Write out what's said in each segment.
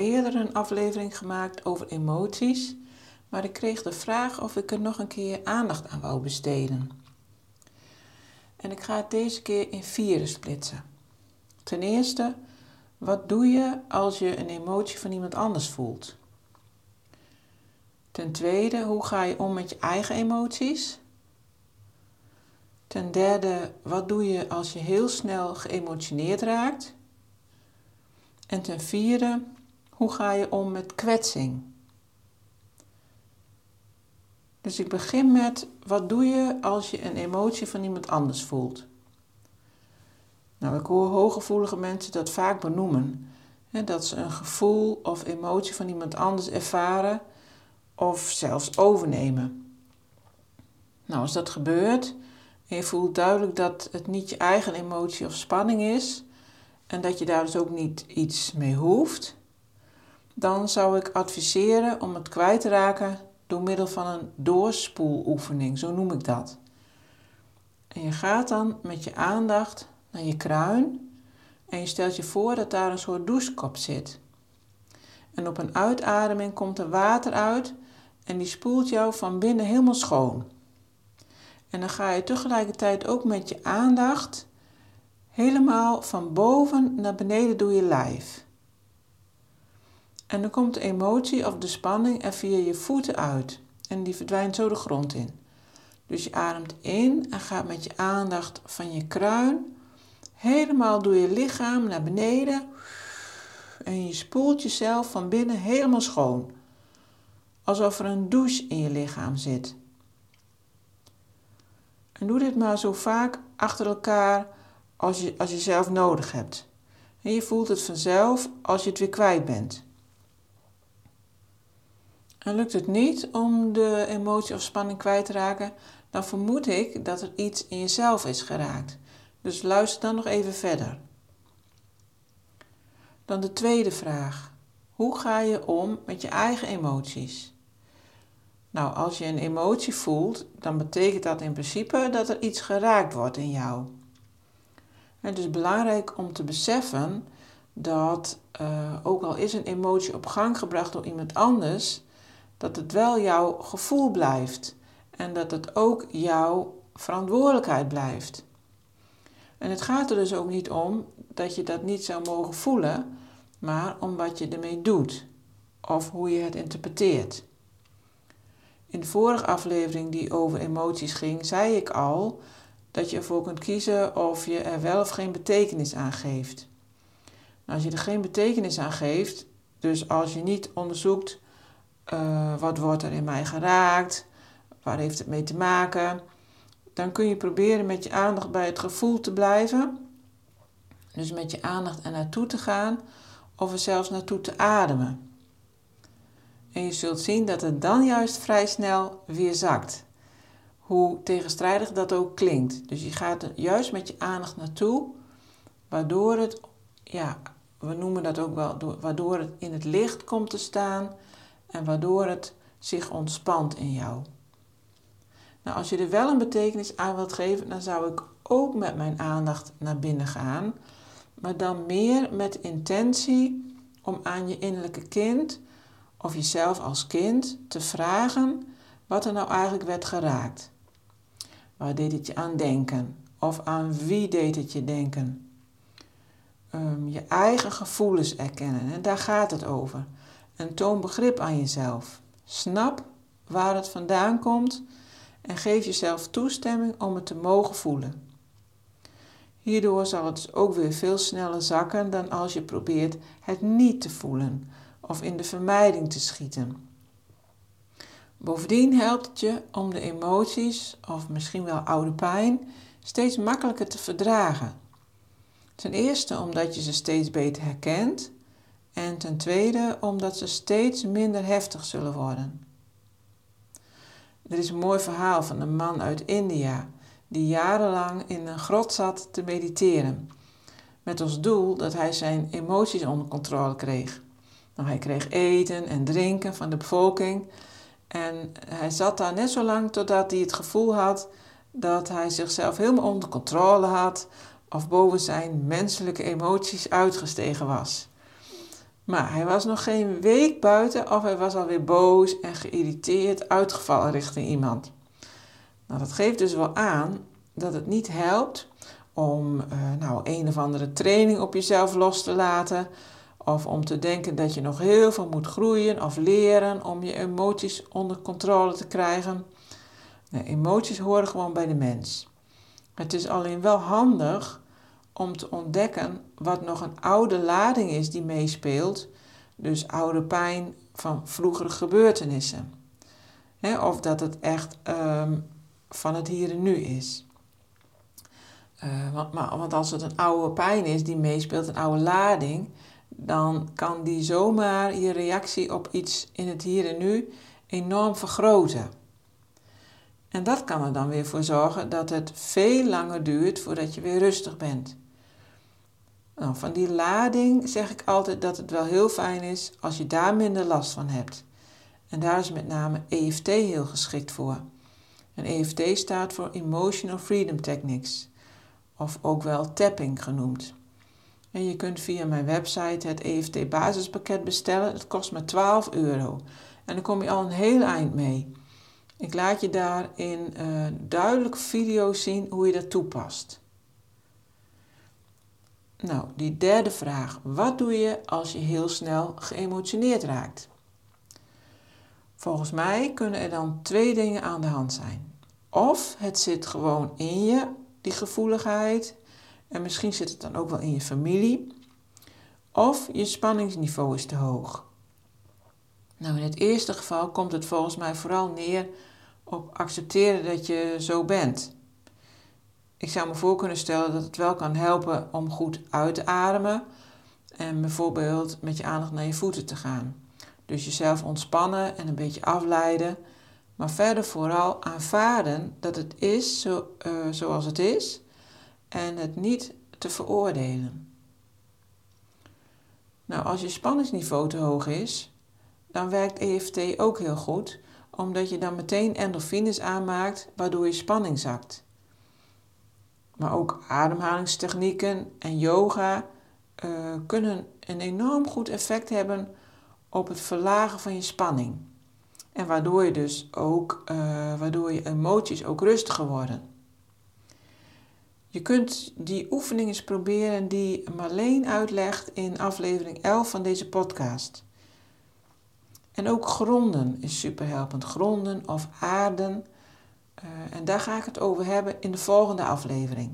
Eerder een aflevering gemaakt over emoties, maar ik kreeg de vraag of ik er nog een keer aandacht aan wou besteden. En ik ga het deze keer in vieren splitsen. Ten eerste, wat doe je als je een emotie van iemand anders voelt? Ten tweede, hoe ga je om met je eigen emoties? Ten derde, wat doe je als je heel snel geëmotioneerd raakt? En ten vierde, hoe ga je om met kwetsing? Dus ik begin met wat doe je als je een emotie van iemand anders voelt? Nou, ik hoor hooggevoelige mensen dat vaak benoemen. Hè, dat ze een gevoel of emotie van iemand anders ervaren of zelfs overnemen. Nou, als dat gebeurt en je voelt duidelijk dat het niet je eigen emotie of spanning is en dat je daar dus ook niet iets mee hoeft, dan zou ik adviseren om het kwijt te raken door middel van een doorspoeloefening, zo noem ik dat. En je gaat dan met je aandacht naar je kruin en je stelt je voor dat daar een soort douchekop zit. En op een uitademing komt er water uit en die spoelt jou van binnen helemaal schoon. En dan ga je tegelijkertijd ook met je aandacht helemaal van boven naar beneden door je lijf. En dan komt de emotie of de spanning er via je voeten uit. En die verdwijnt zo de grond in. Dus je ademt in en gaat met je aandacht van je kruin helemaal door je lichaam naar beneden. En je spoelt jezelf van binnen helemaal schoon. Alsof er een douche in je lichaam zit. En doe dit maar zo vaak achter elkaar als je, als je zelf nodig hebt. En je voelt het vanzelf als je het weer kwijt bent. En lukt het niet om de emotie of spanning kwijt te raken, dan vermoed ik dat er iets in jezelf is geraakt. Dus luister dan nog even verder. Dan de tweede vraag. Hoe ga je om met je eigen emoties? Nou, als je een emotie voelt, dan betekent dat in principe dat er iets geraakt wordt in jou. Het is belangrijk om te beseffen dat, uh, ook al is een emotie op gang gebracht door iemand anders, dat het wel jouw gevoel blijft en dat het ook jouw verantwoordelijkheid blijft. En het gaat er dus ook niet om dat je dat niet zou mogen voelen, maar om wat je ermee doet of hoe je het interpreteert. In de vorige aflevering die over emoties ging, zei ik al dat je ervoor kunt kiezen of je er wel of geen betekenis aan geeft. Nou, als je er geen betekenis aan geeft, dus als je niet onderzoekt uh, wat wordt er in mij geraakt? Waar heeft het mee te maken? Dan kun je proberen met je aandacht bij het gevoel te blijven. Dus met je aandacht er naartoe te gaan of er zelfs naartoe te ademen. En je zult zien dat het dan juist vrij snel weer zakt. Hoe tegenstrijdig dat ook klinkt. Dus je gaat er juist met je aandacht naartoe, waardoor het, ja, we noemen dat ook wel, waardoor het in het licht komt te staan en waardoor het zich ontspant in jou. Nou, als je er wel een betekenis aan wilt geven, dan zou ik ook met mijn aandacht naar binnen gaan, maar dan meer met intentie om aan je innerlijke kind of jezelf als kind te vragen wat er nou eigenlijk werd geraakt. Waar deed het je aan denken? Of aan wie deed het je denken? Um, je eigen gevoelens erkennen, en daar gaat het over en toon begrip aan jezelf. Snap waar het vandaan komt en geef jezelf toestemming om het te mogen voelen. Hierdoor zal het ook weer veel sneller zakken dan als je probeert het niet te voelen of in de vermijding te schieten. Bovendien helpt het je om de emoties, of misschien wel oude pijn, steeds makkelijker te verdragen. Ten eerste omdat je ze steeds beter herkent en ten tweede omdat ze steeds minder heftig zullen worden. Er is een mooi verhaal van een man uit India die jarenlang in een grot zat te mediteren, met als doel dat hij zijn emoties onder controle kreeg. Nou, hij kreeg eten en drinken van de bevolking en hij zat daar net zo lang totdat hij het gevoel had dat hij zichzelf helemaal onder controle had of boven zijn menselijke emoties uitgestegen was. Maar hij was nog geen week buiten of hij was alweer boos en geïrriteerd uitgevallen richting iemand. Nou, dat geeft dus wel aan dat het niet helpt om uh, nou, een of andere training op jezelf los te laten. Of om te denken dat je nog heel veel moet groeien of leren om je emoties onder controle te krijgen. Nee, emoties horen gewoon bij de mens. Het is alleen wel handig om te ontdekken wat nog een oude lading is die meespeelt. Dus oude pijn van vroegere gebeurtenissen. of dat het echt ehm, van het hier en nu is. Uh, want, maar, want als het een oude pijn is die meespeelt, een oude lading, dan kan die zomaar je reactie op iets in het hier en nu enorm vergroten. En dat kan er dan weer voor zorgen dat het veel langer duurt voordat je weer rustig bent. Nou, van die lading zeg ik altijd dat het wel heel fijn is als je daar minder last van hebt. En daar is met name EFT heel geschikt voor. En EFT staat voor Emotional Freedom Techniques, of ook wel tapping genoemd. En je kunt via mijn website het EFT basispakket bestellen. Het kost maar 12 euro. En dan kom je al een heel eind mee. Ik laat je daar in uh, duidelijk video's zien hoe je dat toepast. Nou, die derde vraag. Wat doe je als je heel snel geëmotioneerd raakt? Volgens mij kunnen er dan twee dingen aan de hand zijn. Of het zit gewoon in je, die gevoeligheid, en misschien zit het dan ook wel in je familie. Of je spanningsniveau is te hoog. Nou, in het eerste geval komt het volgens mij vooral neer op accepteren dat je zo bent. Ik zou me voor kunnen stellen dat het wel kan helpen om goed uit te ademen en bijvoorbeeld met je aandacht naar je voeten te gaan. Dus jezelf ontspannen en een beetje afleiden, maar verder vooral aanvaarden dat het is zo, uh, zoals het is en het niet te veroordelen. Nou, als je spanningsniveau te hoog is, dan werkt EFT ook heel goed, omdat je dan meteen endorfines aanmaakt, waardoor je spanning zakt. Maar ook ademhalingstechnieken en yoga uh, kunnen een enorm goed effect hebben op het verlagen van je spanning. En waardoor je dus ook, uh, waardoor je emoties ook rustiger worden. Je kunt die oefening eens proberen die Marleen uitlegt in aflevering 11 van deze podcast. En ook gronden is superhelpend. Gronden of aarden. Uh, en daar ga ik het over hebben in de volgende aflevering.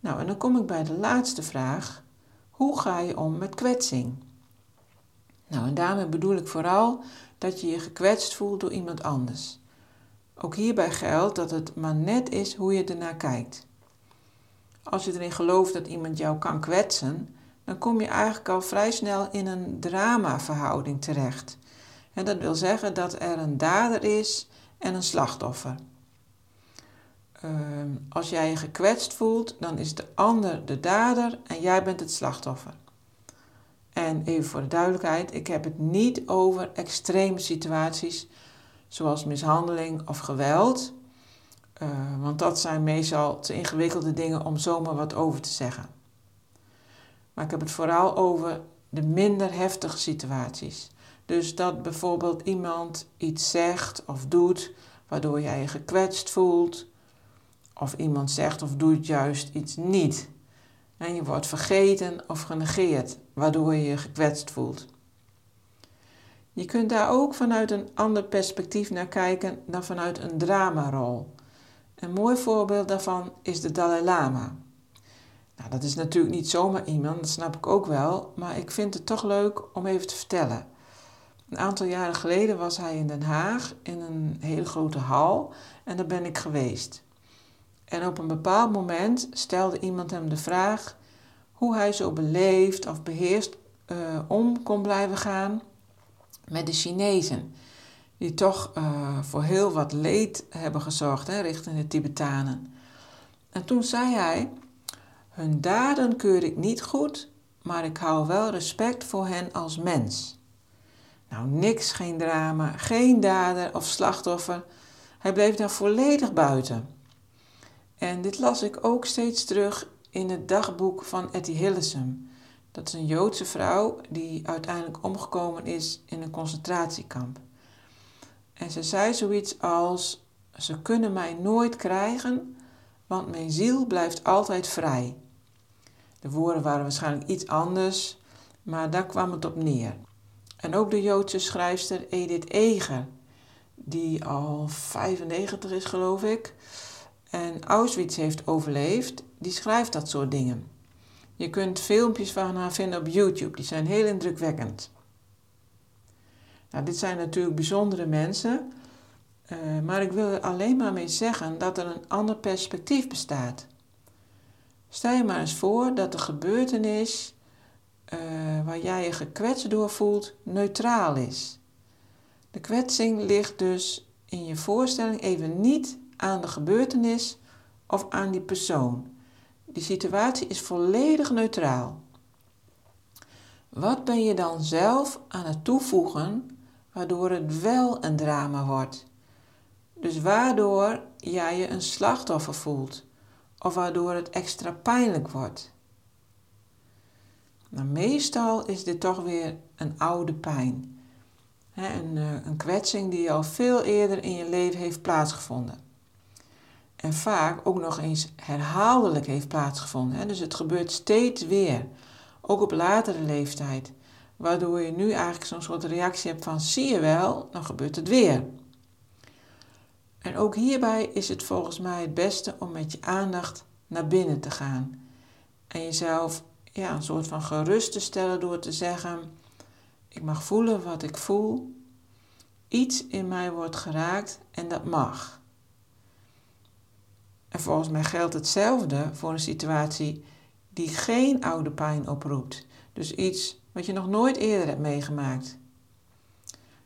Nou, en dan kom ik bij de laatste vraag. Hoe ga je om met kwetsing? Nou, en daarmee bedoel ik vooral dat je je gekwetst voelt door iemand anders. Ook hierbij geldt dat het maar net is hoe je ernaar kijkt. Als je erin gelooft dat iemand jou kan kwetsen, dan kom je eigenlijk al vrij snel in een dramaverhouding terecht. En dat wil zeggen dat er een dader is en een slachtoffer. Ehm, als jij je gekwetst voelt, dan is de ander de dader en jij bent het slachtoffer. En even voor de duidelijkheid, ik heb het niet over extreme situaties zoals mishandeling of geweld. Uh, want dat zijn meestal te ingewikkelde dingen om zomaar wat over te zeggen. Maar ik heb het vooral over de minder heftige situaties. Dus dat bijvoorbeeld iemand iets zegt of doet waardoor jij je gekwetst voelt. Of iemand zegt of doet juist iets niet. En je wordt vergeten of genegeerd, waardoor je je gekwetst voelt. Je kunt daar ook vanuit een ander perspectief naar kijken dan vanuit een dramarol. Een mooi voorbeeld daarvan is de Dalai Lama. Nou, dat is natuurlijk niet zomaar iemand, dat snap ik ook wel, maar ik vind het toch leuk om even te vertellen. Een aantal jaren geleden was hij in Den Haag in een hele grote hal en daar ben ik geweest. En op een bepaald moment stelde iemand hem de vraag hoe hij zo beleefd of beheerst uh, om kon blijven gaan met de Chinezen, die toch uh, voor heel wat leed hebben gezorgd hè, richting de Tibetanen. En toen zei hij: Hun daden keur ik niet goed, maar ik hou wel respect voor hen als mens. Nou, niks, geen drama, geen dader of slachtoffer. Hij bleef daar volledig buiten. En dit las ik ook steeds terug in het dagboek van Etty Hillesum. Dat is een Joodse vrouw die uiteindelijk omgekomen is in een concentratiekamp. En ze zei zoiets als: Ze kunnen mij nooit krijgen, want mijn ziel blijft altijd vrij. De woorden waren waarschijnlijk iets anders, maar daar kwam het op neer. En ook de Joodse schrijfster Edith Eger, die al 95 is, geloof ik, en Auschwitz heeft overleefd, die schrijft dat soort dingen. Je kunt filmpjes van haar vinden op YouTube, die zijn heel indrukwekkend. Nou, dit zijn natuurlijk bijzondere mensen, uh, maar ik wil er alleen maar mee zeggen dat er een ander perspectief bestaat. Stel je maar eens voor dat de gebeurtenis uh, waar jij je gekwetst door voelt neutraal is. De kwetsing ligt dus in je voorstelling even niet aan de gebeurtenis of aan die persoon. Die situatie is volledig neutraal. Wat ben je dan zelf aan het toevoegen waardoor het wel een drama wordt? Dus waardoor jij je een slachtoffer voelt of waardoor het extra pijnlijk wordt. Nou, meestal is dit toch weer een oude pijn. een, eh, een kwetsing die al veel eerder in je leven heeft plaatsgevonden en vaak ook nog eens herhaaldelijk heeft plaatsgevonden. Dus het gebeurt steeds weer, ook op latere leeftijd, waardoor je nu eigenlijk zo'n soort reactie hebt van zie je wel, dan gebeurt het weer. En ook hierbij is het volgens mij het beste om met je aandacht naar binnen te gaan en jezelf ja, een soort van gerust te stellen door te zeggen: Ik mag voelen wat ik voel. Iets in mij wordt geraakt en dat mag. En volgens mij geldt hetzelfde voor een situatie die geen oude pijn oproept. Dus iets wat je nog nooit eerder hebt meegemaakt.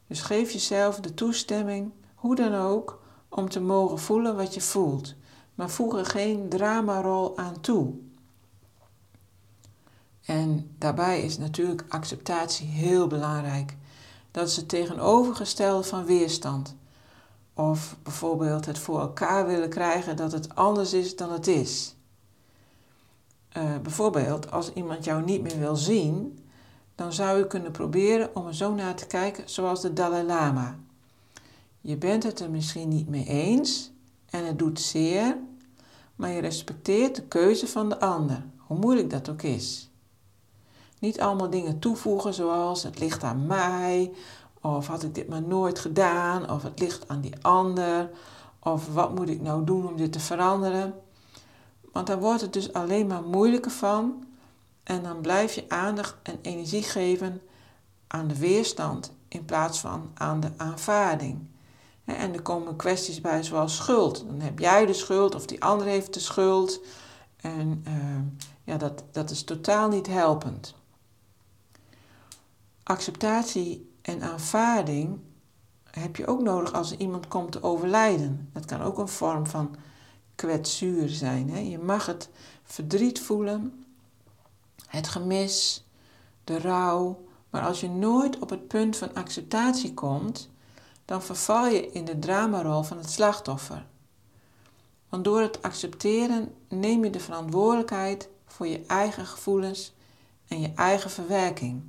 Dus geef jezelf de toestemming, hoe dan ook, om te mogen voelen wat je voelt. Maar voeg er geen dramarol aan toe. En daarbij is natuurlijk acceptatie heel belangrijk. Dat is het tegenovergestelde van weerstand. Of bijvoorbeeld het voor elkaar willen krijgen dat het anders is dan het is. Uh, bijvoorbeeld, als iemand jou niet meer wil zien, dan zou je kunnen proberen om er zo naar te kijken zoals de Dalai Lama. Je bent het er misschien niet mee eens en het doet zeer, maar je respecteert de keuze van de ander, hoe moeilijk dat ook is. Niet allemaal dingen toevoegen zoals het ligt aan mij of had ik dit maar nooit gedaan? Of het ligt aan die ander? Of wat moet ik nou doen om dit te veranderen? Want dan wordt het dus alleen maar moeilijker van. En dan blijf je aandacht en energie geven aan de weerstand in plaats van aan de aanvaarding. En er komen kwesties bij zoals schuld. Dan heb jij de schuld of die ander heeft de schuld. En uh, ja, dat, dat is totaal niet helpend. Acceptatie en aanvaarding heb je ook nodig als iemand komt te overlijden. Dat kan ook een vorm van kwetsuur zijn. Hè? Je mag het verdriet voelen, het gemis, de rouw. Maar als je nooit op het punt van acceptatie komt, dan verval je in de dramarol van het slachtoffer. Want door het accepteren neem je de verantwoordelijkheid voor je eigen gevoelens en je eigen verwerking.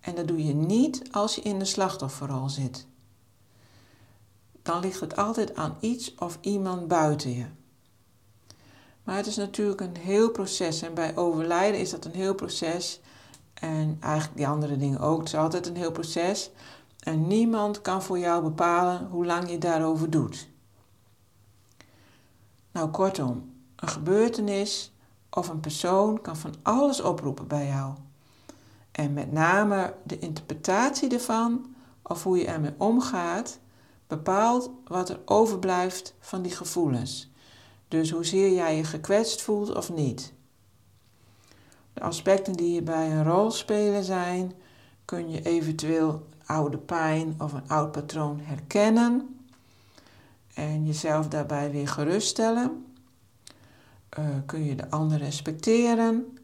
En dat doe je niet als je in de slachtofferrol zit. Dan ligt het altijd aan iets of iemand buiten je. Maar het is natuurlijk een heel proces en bij overlijden is dat een heel proces. En eigenlijk die andere dingen ook. Het is altijd een heel proces. En niemand kan voor jou bepalen hoe lang je daarover doet. Nou, kortom, een gebeurtenis of een persoon kan van alles oproepen bij jou. En met name de interpretatie ervan of hoe je ermee omgaat, bepaalt wat er overblijft van die gevoelens. Dus hoezeer jij je gekwetst voelt of niet. De aspecten die hierbij een rol spelen zijn, kun je eventueel oude pijn of een oud patroon herkennen en jezelf daarbij weer geruststellen. Uh, kun je de ander respecteren?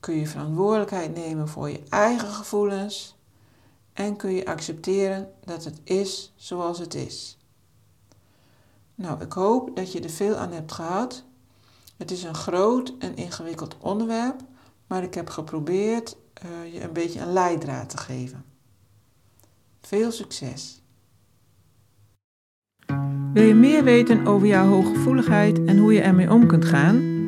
Kun je verantwoordelijkheid nemen voor je eigen gevoelens? En kun je accepteren dat het is zoals het is? Nou, ik hoop dat je er veel aan hebt gehad. Het is een groot en ingewikkeld onderwerp, maar ik heb geprobeerd uh, je een beetje een leidraad te geven. Veel succes! Wil je meer weten over jouw hooggevoeligheid en hoe je ermee om kunt gaan?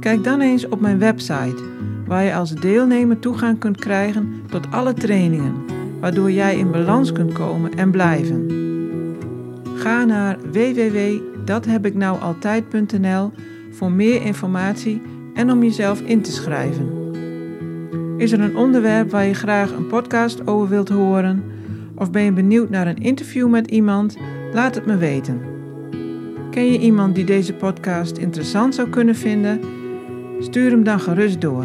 Kijk dan eens op mijn website, waar je als deelnemer toegang kunt krijgen tot alle trainingen, waardoor jij in balans kunt komen en blijven. Ga naar www.dathebiknoualtijd.nl voor meer informatie en om jezelf in te schrijven. Is er een onderwerp waar je graag een podcast over wilt horen? Of ben je benieuwd naar een interview met iemand? Laat het me weten. Ken je iemand die deze podcast interessant zou kunnen vinden? Stuur hem dan gerust door.